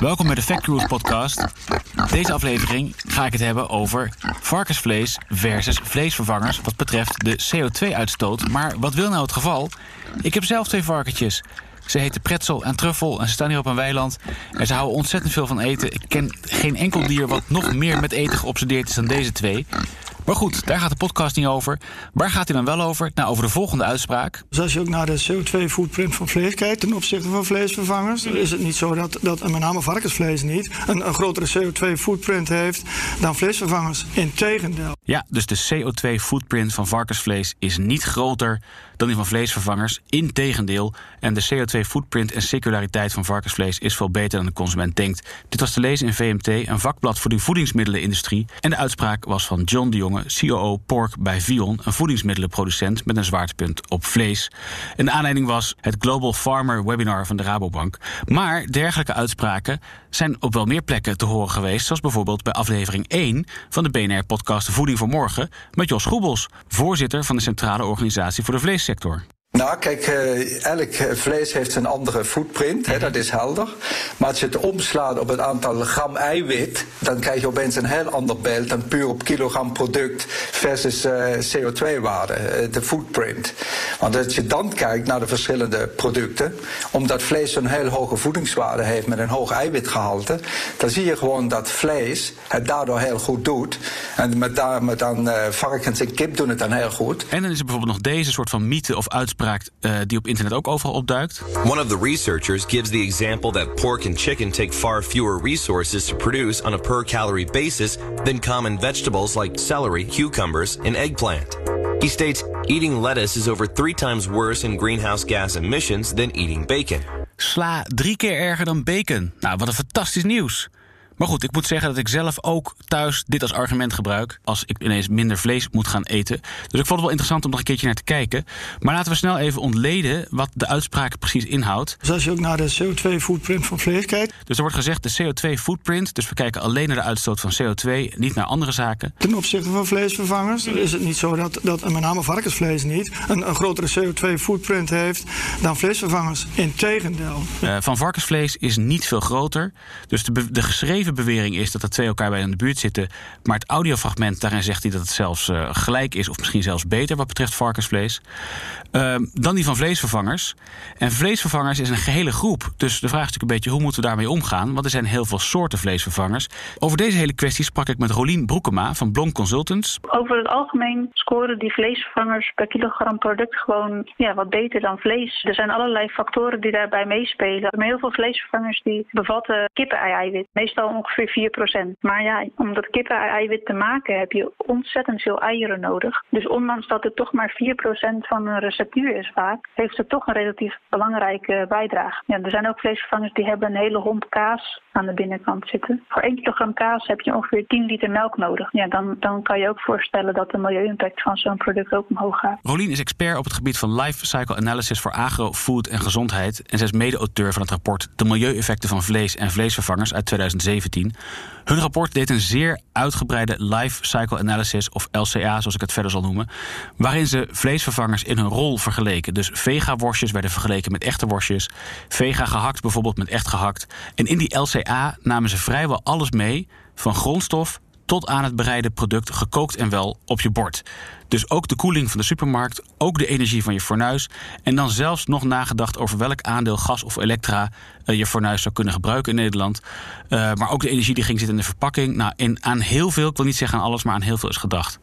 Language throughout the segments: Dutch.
Welkom bij de Fact Cruise podcast. Deze aflevering ga ik het hebben over varkensvlees versus vleesvervangers wat betreft de CO2-uitstoot. Maar wat wil nou het geval? Ik heb zelf twee varkentjes. Ze heten Pretzel en Truffel en ze staan hier op een weiland. En ze houden ontzettend veel van eten. Ik ken geen enkel dier wat nog meer met eten geobsedeerd is dan deze twee. Maar goed, daar gaat de podcast niet over. Waar gaat hij dan wel over? Nou, over de volgende uitspraak. Dus als je ook naar de CO2-footprint van vlees kijkt ten opzichte van vleesvervangers, dan is het niet zo dat, dat met name varkensvlees niet, een, een grotere CO2-footprint heeft dan vleesvervangers. Integendeel. Ja, dus de CO2-footprint van varkensvlees is niet groter dan die van vleesvervangers. Integendeel. En de CO2-footprint en circulariteit van varkensvlees is veel beter dan de consument denkt. Dit was te lezen in VMT, een vakblad voor de voedingsmiddelenindustrie. En de uitspraak was van John de Jonge, COO Pork bij Vion, een voedingsmiddelenproducent met een zwaartepunt op vlees. En de aanleiding was het Global Farmer Webinar van de Rabobank. Maar dergelijke uitspraken zijn op wel meer plekken te horen geweest, zoals bijvoorbeeld bij aflevering 1 van de BNR-podcast Voeding voor Morgen met Jos Groebels, voorzitter van de Centrale Organisatie voor de Vleessector. Nou, kijk, uh, elk vlees heeft een andere footprint, hè, dat is helder. Maar als je het omslaat op het aantal gram eiwit, dan krijg je opeens een heel ander beeld dan puur op kilogram product versus uh, CO2-waarde, uh, de footprint. Want als je dan kijkt naar de verschillende producten, omdat vlees een heel hoge voedingswaarde heeft met een hoog eiwitgehalte, dan zie je gewoon dat vlees het daardoor heel goed doet. En met, daar, met dan varkens en kip doen het dan heel goed. En dan is er bijvoorbeeld nog deze soort van mythe of uitspraak uh, die op internet ook overal opduikt. One of the researchers gives the example that pork and chicken take far fewer resources to produce on a per calorie basis than common vegetables like celery, cucumbers, and eggplant. He states eating lettuce is over three times worse in greenhouse gas emissions than eating bacon. Sla drie keer erger dan bacon. Nou, wat een fantastisch nieuws. Maar goed, ik moet zeggen dat ik zelf ook thuis dit als argument gebruik. als ik ineens minder vlees moet gaan eten. Dus ik vond het wel interessant om nog een keertje naar te kijken. Maar laten we snel even ontleden wat de uitspraak precies inhoudt. Dus als je ook naar de CO2-footprint van vlees kijkt. Dus er wordt gezegd de CO2-footprint. Dus we kijken alleen naar de uitstoot van CO2, niet naar andere zaken. Ten opzichte van vleesvervangers is het niet zo dat, dat met name varkensvlees niet, een, een grotere CO2-footprint heeft dan vleesvervangers. Integendeel. Uh, van varkensvlees is niet veel groter. Dus de, de geschreven bewering is dat de twee elkaar bij in de buurt zitten. Maar het audiofragment, daarin zegt hij dat het zelfs uh, gelijk is, of misschien zelfs beter wat betreft varkensvlees. Uh, dan die van vleesvervangers. En vleesvervangers is een gehele groep. Dus de vraag is natuurlijk een beetje hoe moeten we daarmee omgaan? Want er zijn heel veel soorten vleesvervangers. Over deze hele kwestie sprak ik met Rolien Broekema van Blom Consultants. Over het algemeen scoren die vleesvervangers per kilogram product gewoon ja, wat beter dan vlees. Er zijn allerlei factoren die daarbij meespelen. Maar heel veel vleesvervangers die bevatten kippen-eiwit. Meestal ongeveer 4%. Maar ja, om dat kippen-eiwit te maken heb je ontzettend veel eieren nodig. Dus ondanks dat het toch maar 4% van een receptuur is vaak, heeft het toch een relatief belangrijke bijdrage. Ja, er zijn ook vleesvervangers die hebben een hele hond kaas aan de binnenkant zitten. Voor 1 kilogram kaas heb je ongeveer 10 liter melk nodig. Ja, dan, dan kan je ook voorstellen dat de milieu-impact van zo'n product ook omhoog gaat. Rolien is expert op het gebied van life cycle analysis voor agro, food en gezondheid. En zij is mede-auteur van het rapport De Milieueffecten van Vlees en Vleesvervangers uit 2017. Hun rapport deed een zeer uitgebreide life cycle analysis, of LCA zoals ik het verder zal noemen, waarin ze vleesvervangers in hun rol vergeleken. Dus vega-worstjes werden vergeleken met echte worstjes, vega gehakt bijvoorbeeld met echt gehakt. En in die LCA namen ze vrijwel alles mee, van grondstof tot aan het bereide product gekookt en wel op je bord. Dus ook de koeling van de supermarkt, ook de energie van je fornuis. En dan zelfs nog nagedacht over welk aandeel gas of elektra uh, je fornuis zou kunnen gebruiken in Nederland. Uh, maar ook de energie die ging zitten in de verpakking. Nou, in, aan heel veel, ik wil niet zeggen aan alles, maar aan heel veel is gedacht.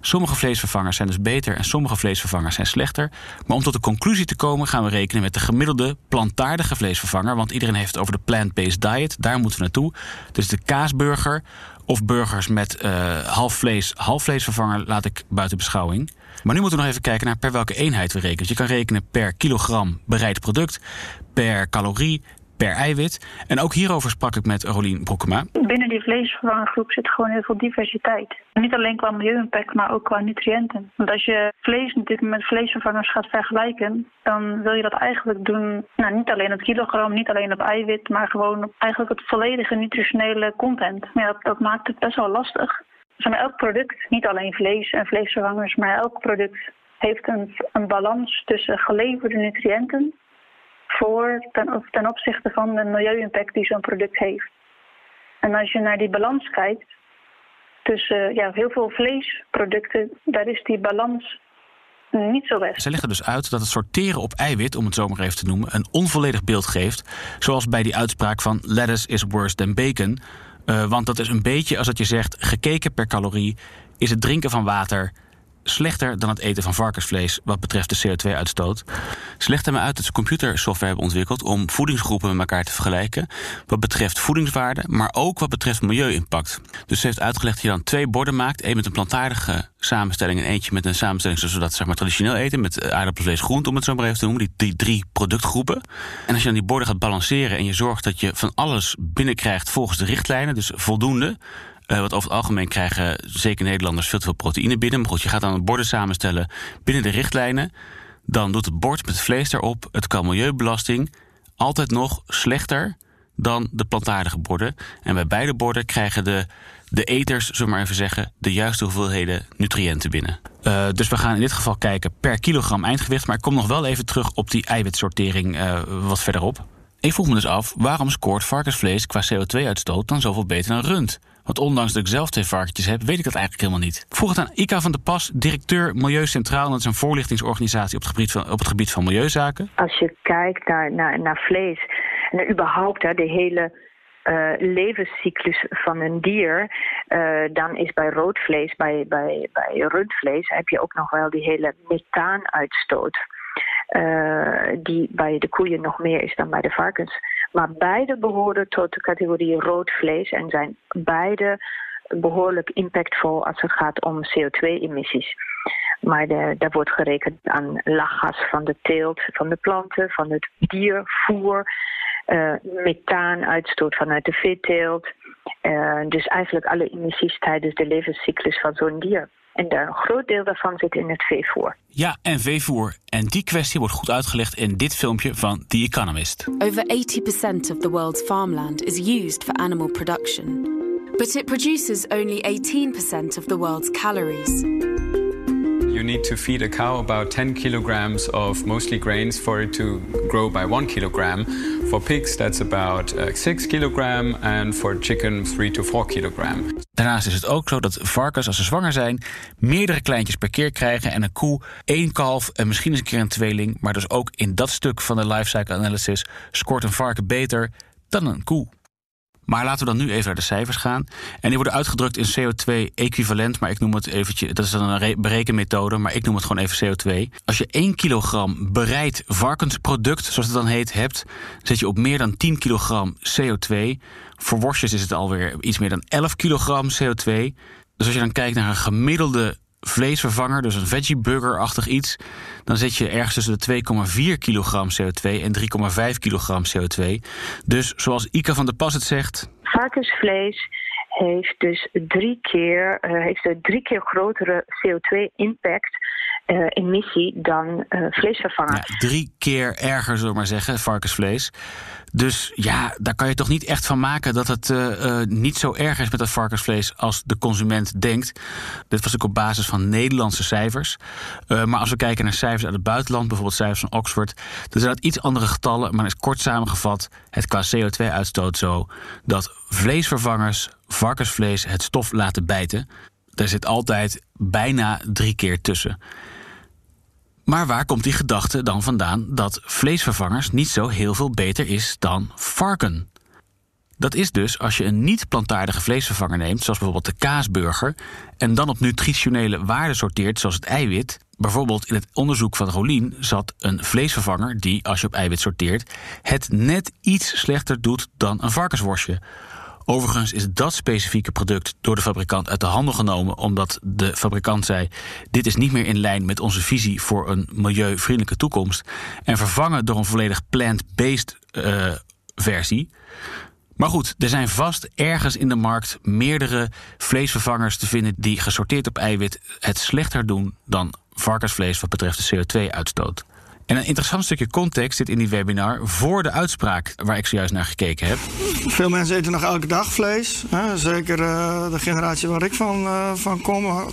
Sommige vleesvervangers zijn dus beter en sommige vleesvervangers zijn slechter. Maar om tot de conclusie te komen gaan we rekenen met de gemiddelde plantaardige vleesvervanger. Want iedereen heeft het over de plant-based diet. Daar moeten we naartoe. Dus de kaasburger of burgers met uh, half vlees, half vleesvervanger laat ik buiten beschouwing. Maar nu moeten we nog even kijken naar per welke eenheid we rekenen. Dus je kan rekenen per kilogram bereid product, per calorie, per eiwit. En ook hierover sprak ik met Rolien Broekema. Binnen die vleesvervangergroep zit gewoon heel veel diversiteit. Niet alleen qua milieu-impact, maar ook qua nutriënten. Want als je vlees natuurlijk met vleesvervangers gaat vergelijken, dan wil je dat eigenlijk doen, nou, niet alleen op kilogram, niet alleen op eiwit, maar gewoon eigenlijk het volledige nutritionele content. Ja, dat, dat maakt het best wel lastig. Van elk product, niet alleen vlees en vleesvervangers, maar elk product heeft een, een balans tussen geleverde nutriënten voor ten, opzichte van de milieu-impact die zo'n product heeft. En als je naar die balans kijkt, tussen ja, heel veel vleesproducten, daar is die balans niet zo best. Ze leggen dus uit dat het sorteren op eiwit, om het zo maar even te noemen, een onvolledig beeld geeft. Zoals bij die uitspraak van lettuce is worse than bacon. Uh, want dat is een beetje als dat je zegt: gekeken per calorie is het drinken van water slechter dan het eten van varkensvlees wat betreft de CO2-uitstoot. Ze legde me uit dat ze computersoftware hebben ontwikkeld om voedingsgroepen met elkaar te vergelijken. Wat betreft voedingswaarde, maar ook wat betreft milieu-impact. Dus ze heeft uitgelegd dat je dan twee borden maakt: één met een plantaardige samenstelling en eentje met een samenstelling zoals we dat zeg maar, traditioneel eten, met aardappelvlees, groente, om het zo maar even te noemen, die, die drie productgroepen. En als je dan die borden gaat balanceren en je zorgt dat je van alles binnenkrijgt volgens de richtlijnen, dus voldoende, uh, wat over het algemeen krijgen zeker Nederlanders veel te veel proteïne binnen. Maar goed, je gaat dan borden samenstellen binnen de richtlijnen. Dan doet het bord met vlees erop het qua milieubelasting altijd nog slechter dan de plantaardige borden. En bij beide borden krijgen de, de eters, zullen we maar even zeggen, de juiste hoeveelheden nutriënten binnen. Uh, dus we gaan in dit geval kijken per kilogram eindgewicht. Maar ik kom nog wel even terug op die eiwitsortering uh, wat verderop. Ik vroeg me dus af, waarom scoort varkensvlees qua CO2-uitstoot dan zoveel beter dan rund? Want ondanks dat ik zelf twee varkentjes heb, weet ik dat eigenlijk helemaal niet. Vroeg het aan Ika van der Pas, directeur Milieu Centraal. Dat is een voorlichtingsorganisatie op het gebied van, op het gebied van milieuzaken. Als je kijkt naar, naar, naar vlees en überhaupt hè, de hele uh, levenscyclus van een dier, uh, dan is bij rood vlees, bij, bij, bij rundvlees, heb je ook nog wel die hele methaanuitstoot. Uh, die bij de koeien nog meer is dan bij de varkens. Maar beide behoren tot de categorie rood vlees en zijn beide behoorlijk impactvol als het gaat om CO2-emissies. Maar de, daar wordt gerekend aan lachgas van de teelt, van de planten, van het diervoer, uh, methaanuitstoot vanuit de veeteelt. Uh, dus eigenlijk alle emissies tijdens de levenscyclus van zo'n dier. En een groot deel daarvan zit in het veevoer. Ja, en veevoer. En die kwestie wordt goed uitgelegd in dit filmpje van The Economist. Over 80% of the world's farmland is used for animal production. But it produces only 18% of the world's calories. Need to feed a cow about 10 kilograms of mostly grains for it to grow by 1 kilogram. For pigs, that's about uh, 6 kilogram. And for chicken, 3 to 4 kilogram. Daarnaast is het ook zo dat varkens, als ze zwanger zijn, meerdere kleintjes per keer krijgen. En een koe één kalf en misschien eens een keer een tweeling. Maar dus ook in dat stuk van de lifecycle analysis scoort een varken beter dan een koe. Maar laten we dan nu even naar de cijfers gaan. En die worden uitgedrukt in CO2-equivalent, maar ik noem het eventjes, dat is dan een berekenmethode, maar ik noem het gewoon even CO2. Als je 1 kilogram bereid varkensproduct, zoals het dan heet, hebt, zet je op meer dan 10 kilogram CO2. Voor worstjes is het alweer iets meer dan 11 kilogram CO2. Dus als je dan kijkt naar een gemiddelde vleesvervanger, dus een veggie burger-achtig iets, dan zit je ergens tussen de 2,4 kilogram CO2 en 3,5 kilogram CO2. Dus zoals Ika van der Pas het zegt. Varkensvlees heeft dus drie keer, uh, heeft een drie keer grotere CO2-impact uh, emissie dan uh, vleesvervangers. Ja, drie keer erger, zullen we maar zeggen, varkensvlees. Dus ja, daar kan je toch niet echt van maken dat het uh, niet zo erg is met dat varkensvlees als de consument denkt. Dit was ook op basis van Nederlandse cijfers. Maar als we kijken naar cijfers uit het buitenland, bijvoorbeeld cijfers van Oxford, dan zijn dat iets andere getallen. Maar is kort samengevat het qua CO2-uitstoot zo dat vleesvervangers varkensvlees het stof laten bijten. Daar zit altijd bijna drie keer tussen. Maar waar komt die gedachte dan vandaan dat vleesvervangers niet zo heel veel beter is dan varken? Dat is dus als je een niet-plantaardige vleesvervanger neemt, zoals bijvoorbeeld de kaasburger, en dan op nutritionele waarden sorteert, zoals het eiwit. Bijvoorbeeld in het onderzoek van Rolien zat een vleesvervanger die, als je op eiwit sorteert, het net iets slechter doet dan een varkensworstje. Overigens is dat specifieke product door de fabrikant uit de handel genomen omdat de fabrikant zei: dit is niet meer in lijn met onze visie voor een milieuvriendelijke toekomst en vervangen door een volledig plant-based uh, versie. Maar goed, er zijn vast ergens in de markt meerdere vleesvervangers te vinden die gesorteerd op eiwit het slechter doen dan varkensvlees wat betreft de CO2-uitstoot. En een interessant stukje context zit in die webinar voor de uitspraak waar ik zojuist naar gekeken heb. Veel mensen eten nog elke dag vlees. Hè? Zeker uh, de generatie waar ik van, uh, van kom. Uh,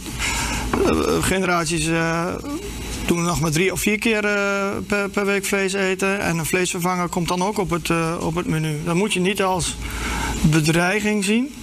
generaties doen nog maar drie of vier keer per, per, week vlees eten. En een vleesvervanger komt dan ook op het, op het menu. Dat moet je niet als bedreiging zien.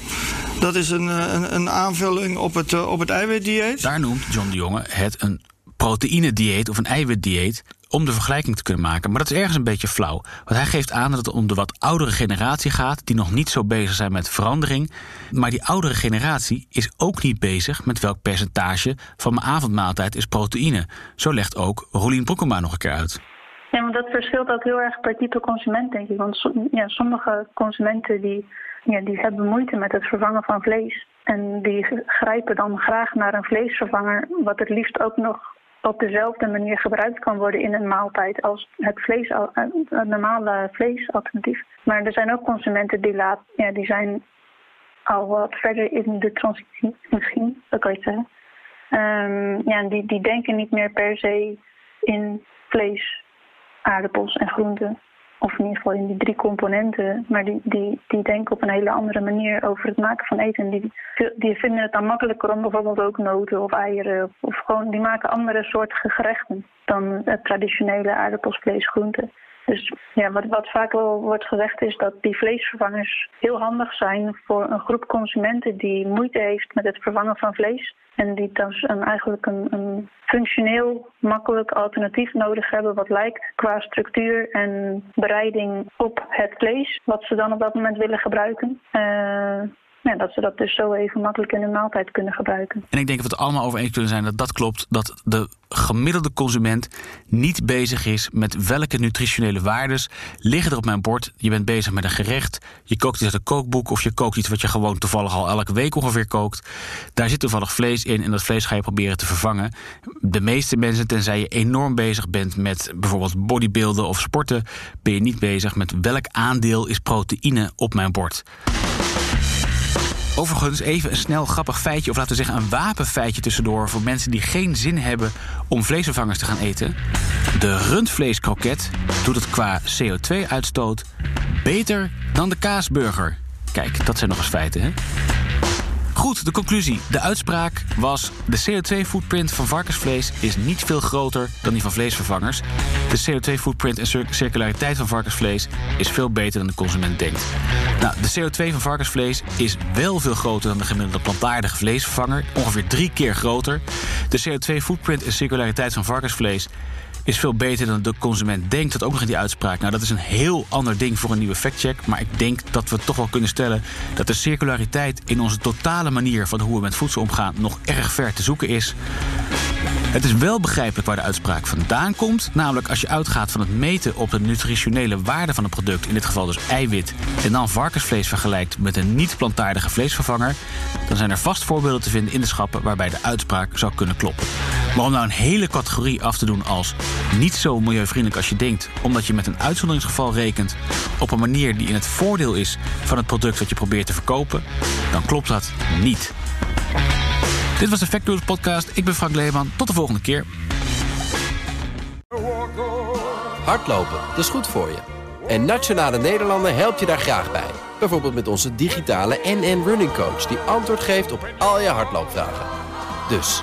Dat is een, een, een aanvulling op het, op het eiwitdieet. Daar noemt John de Jonge het een proteïnedieet of een eiwitdieet om de vergelijking te kunnen maken. Maar dat is ergens een beetje flauw. Want hij geeft aan dat het om de wat oudere generatie gaat, die nog niet zo bezig zijn met verandering. Maar die oudere generatie is ook niet bezig met welk percentage van mijn avondmaaltijd is proteïne. Zo legt ook Rolien Broekema nog een keer uit. Ja, maar dat verschilt ook heel erg per type consument, denk ik. Want ja, sommige consumenten die, ja, die hebben moeite met het vervangen van vlees. En die grijpen dan graag naar een vleesvervanger, wat het liefst ook nog op dezelfde manier gebruikt kan worden in een maaltijd als het vlees, een normale vleesalternatief. Maar er zijn ook consumenten die, laat, ja, die zijn al wat verder in de transitie, misschien, dat kan je zeggen. Um, ja, die, die denken niet meer per se in vlees, aardappels en groenten of in ieder geval in die drie componenten, maar die, die, die denken op een hele andere manier over het maken van eten. Die, die vinden het dan makkelijker om bijvoorbeeld ook noten of eieren, of gewoon, die maken andere soorten gerechten dan het traditionele aardappels, vlees, groenten. Dus ja, wat, wat vaak wel wordt gezegd is dat die vleesvervangers heel handig zijn voor een groep consumenten die moeite heeft met het vervangen van vlees. En die een, eigenlijk een, een functioneel, makkelijk alternatief nodig hebben wat lijkt qua structuur en bereiding op het vlees, wat ze dan op dat moment willen gebruiken. Uh, dat ze dat dus zo even makkelijk in hun maaltijd kunnen gebruiken. En ik denk dat we het allemaal over eens kunnen zijn dat dat klopt. Dat de gemiddelde consument niet bezig is met welke nutritionele waardes liggen er op mijn bord. Je bent bezig met een gerecht, je kookt iets uit een kookboek... of je kookt iets wat je gewoon toevallig al elke week ongeveer kookt. Daar zit toevallig vlees in en dat vlees ga je proberen te vervangen. De meeste mensen, tenzij je enorm bezig bent met bijvoorbeeld bodybuilden of sporten... ben je niet bezig met welk aandeel is proteïne op mijn bord. Overigens even een snel grappig feitje, of laten we zeggen een wapenfeitje tussendoor voor mensen die geen zin hebben om vleesvervangers te gaan eten. De rundvleeskroket doet het qua CO2-uitstoot beter dan de kaasburger. Kijk, dat zijn nog eens feiten, hè? Goed, de conclusie. De uitspraak was... de CO2-footprint van varkensvlees is niet veel groter dan die van vleesvervangers. De CO2-footprint en circulariteit van varkensvlees is veel beter dan de consument denkt. Nou, de CO2 van varkensvlees is wel veel groter dan de gemiddelde plantaardige vleesvervanger. Ongeveer drie keer groter. De CO2-footprint en circulariteit van varkensvlees is veel beter dan de consument denkt. Dat ook nog in die uitspraak. Nou, dat is een heel ander ding voor een nieuwe factcheck. Maar ik denk dat we toch wel kunnen stellen dat de circulariteit in onze totale manier van hoe we met voedsel omgaan nog erg ver te zoeken is. Het is wel begrijpelijk waar de uitspraak vandaan komt. Namelijk als je uitgaat van het meten op de nutritionele waarde van een product, in dit geval dus eiwit, en dan varkensvlees vergelijkt met een niet-plantaardige vleesvervanger, dan zijn er vast voorbeelden te vinden in de schappen waarbij de uitspraak zou kunnen kloppen. Maar om nou een hele categorie af te doen als niet zo milieuvriendelijk als je denkt, omdat je met een uitzonderingsgeval rekent op een manier die in het voordeel is van het product wat je probeert te verkopen, dan klopt dat niet. Dit was de Podcast. Ik ben Frank Leeman. Tot de volgende keer. Hardlopen, dat is goed voor je. En Nationale Nederlanden helpt je daar graag bij. Bijvoorbeeld met onze digitale NN Running Coach... die antwoord geeft op al je hardloopvragen. Dus,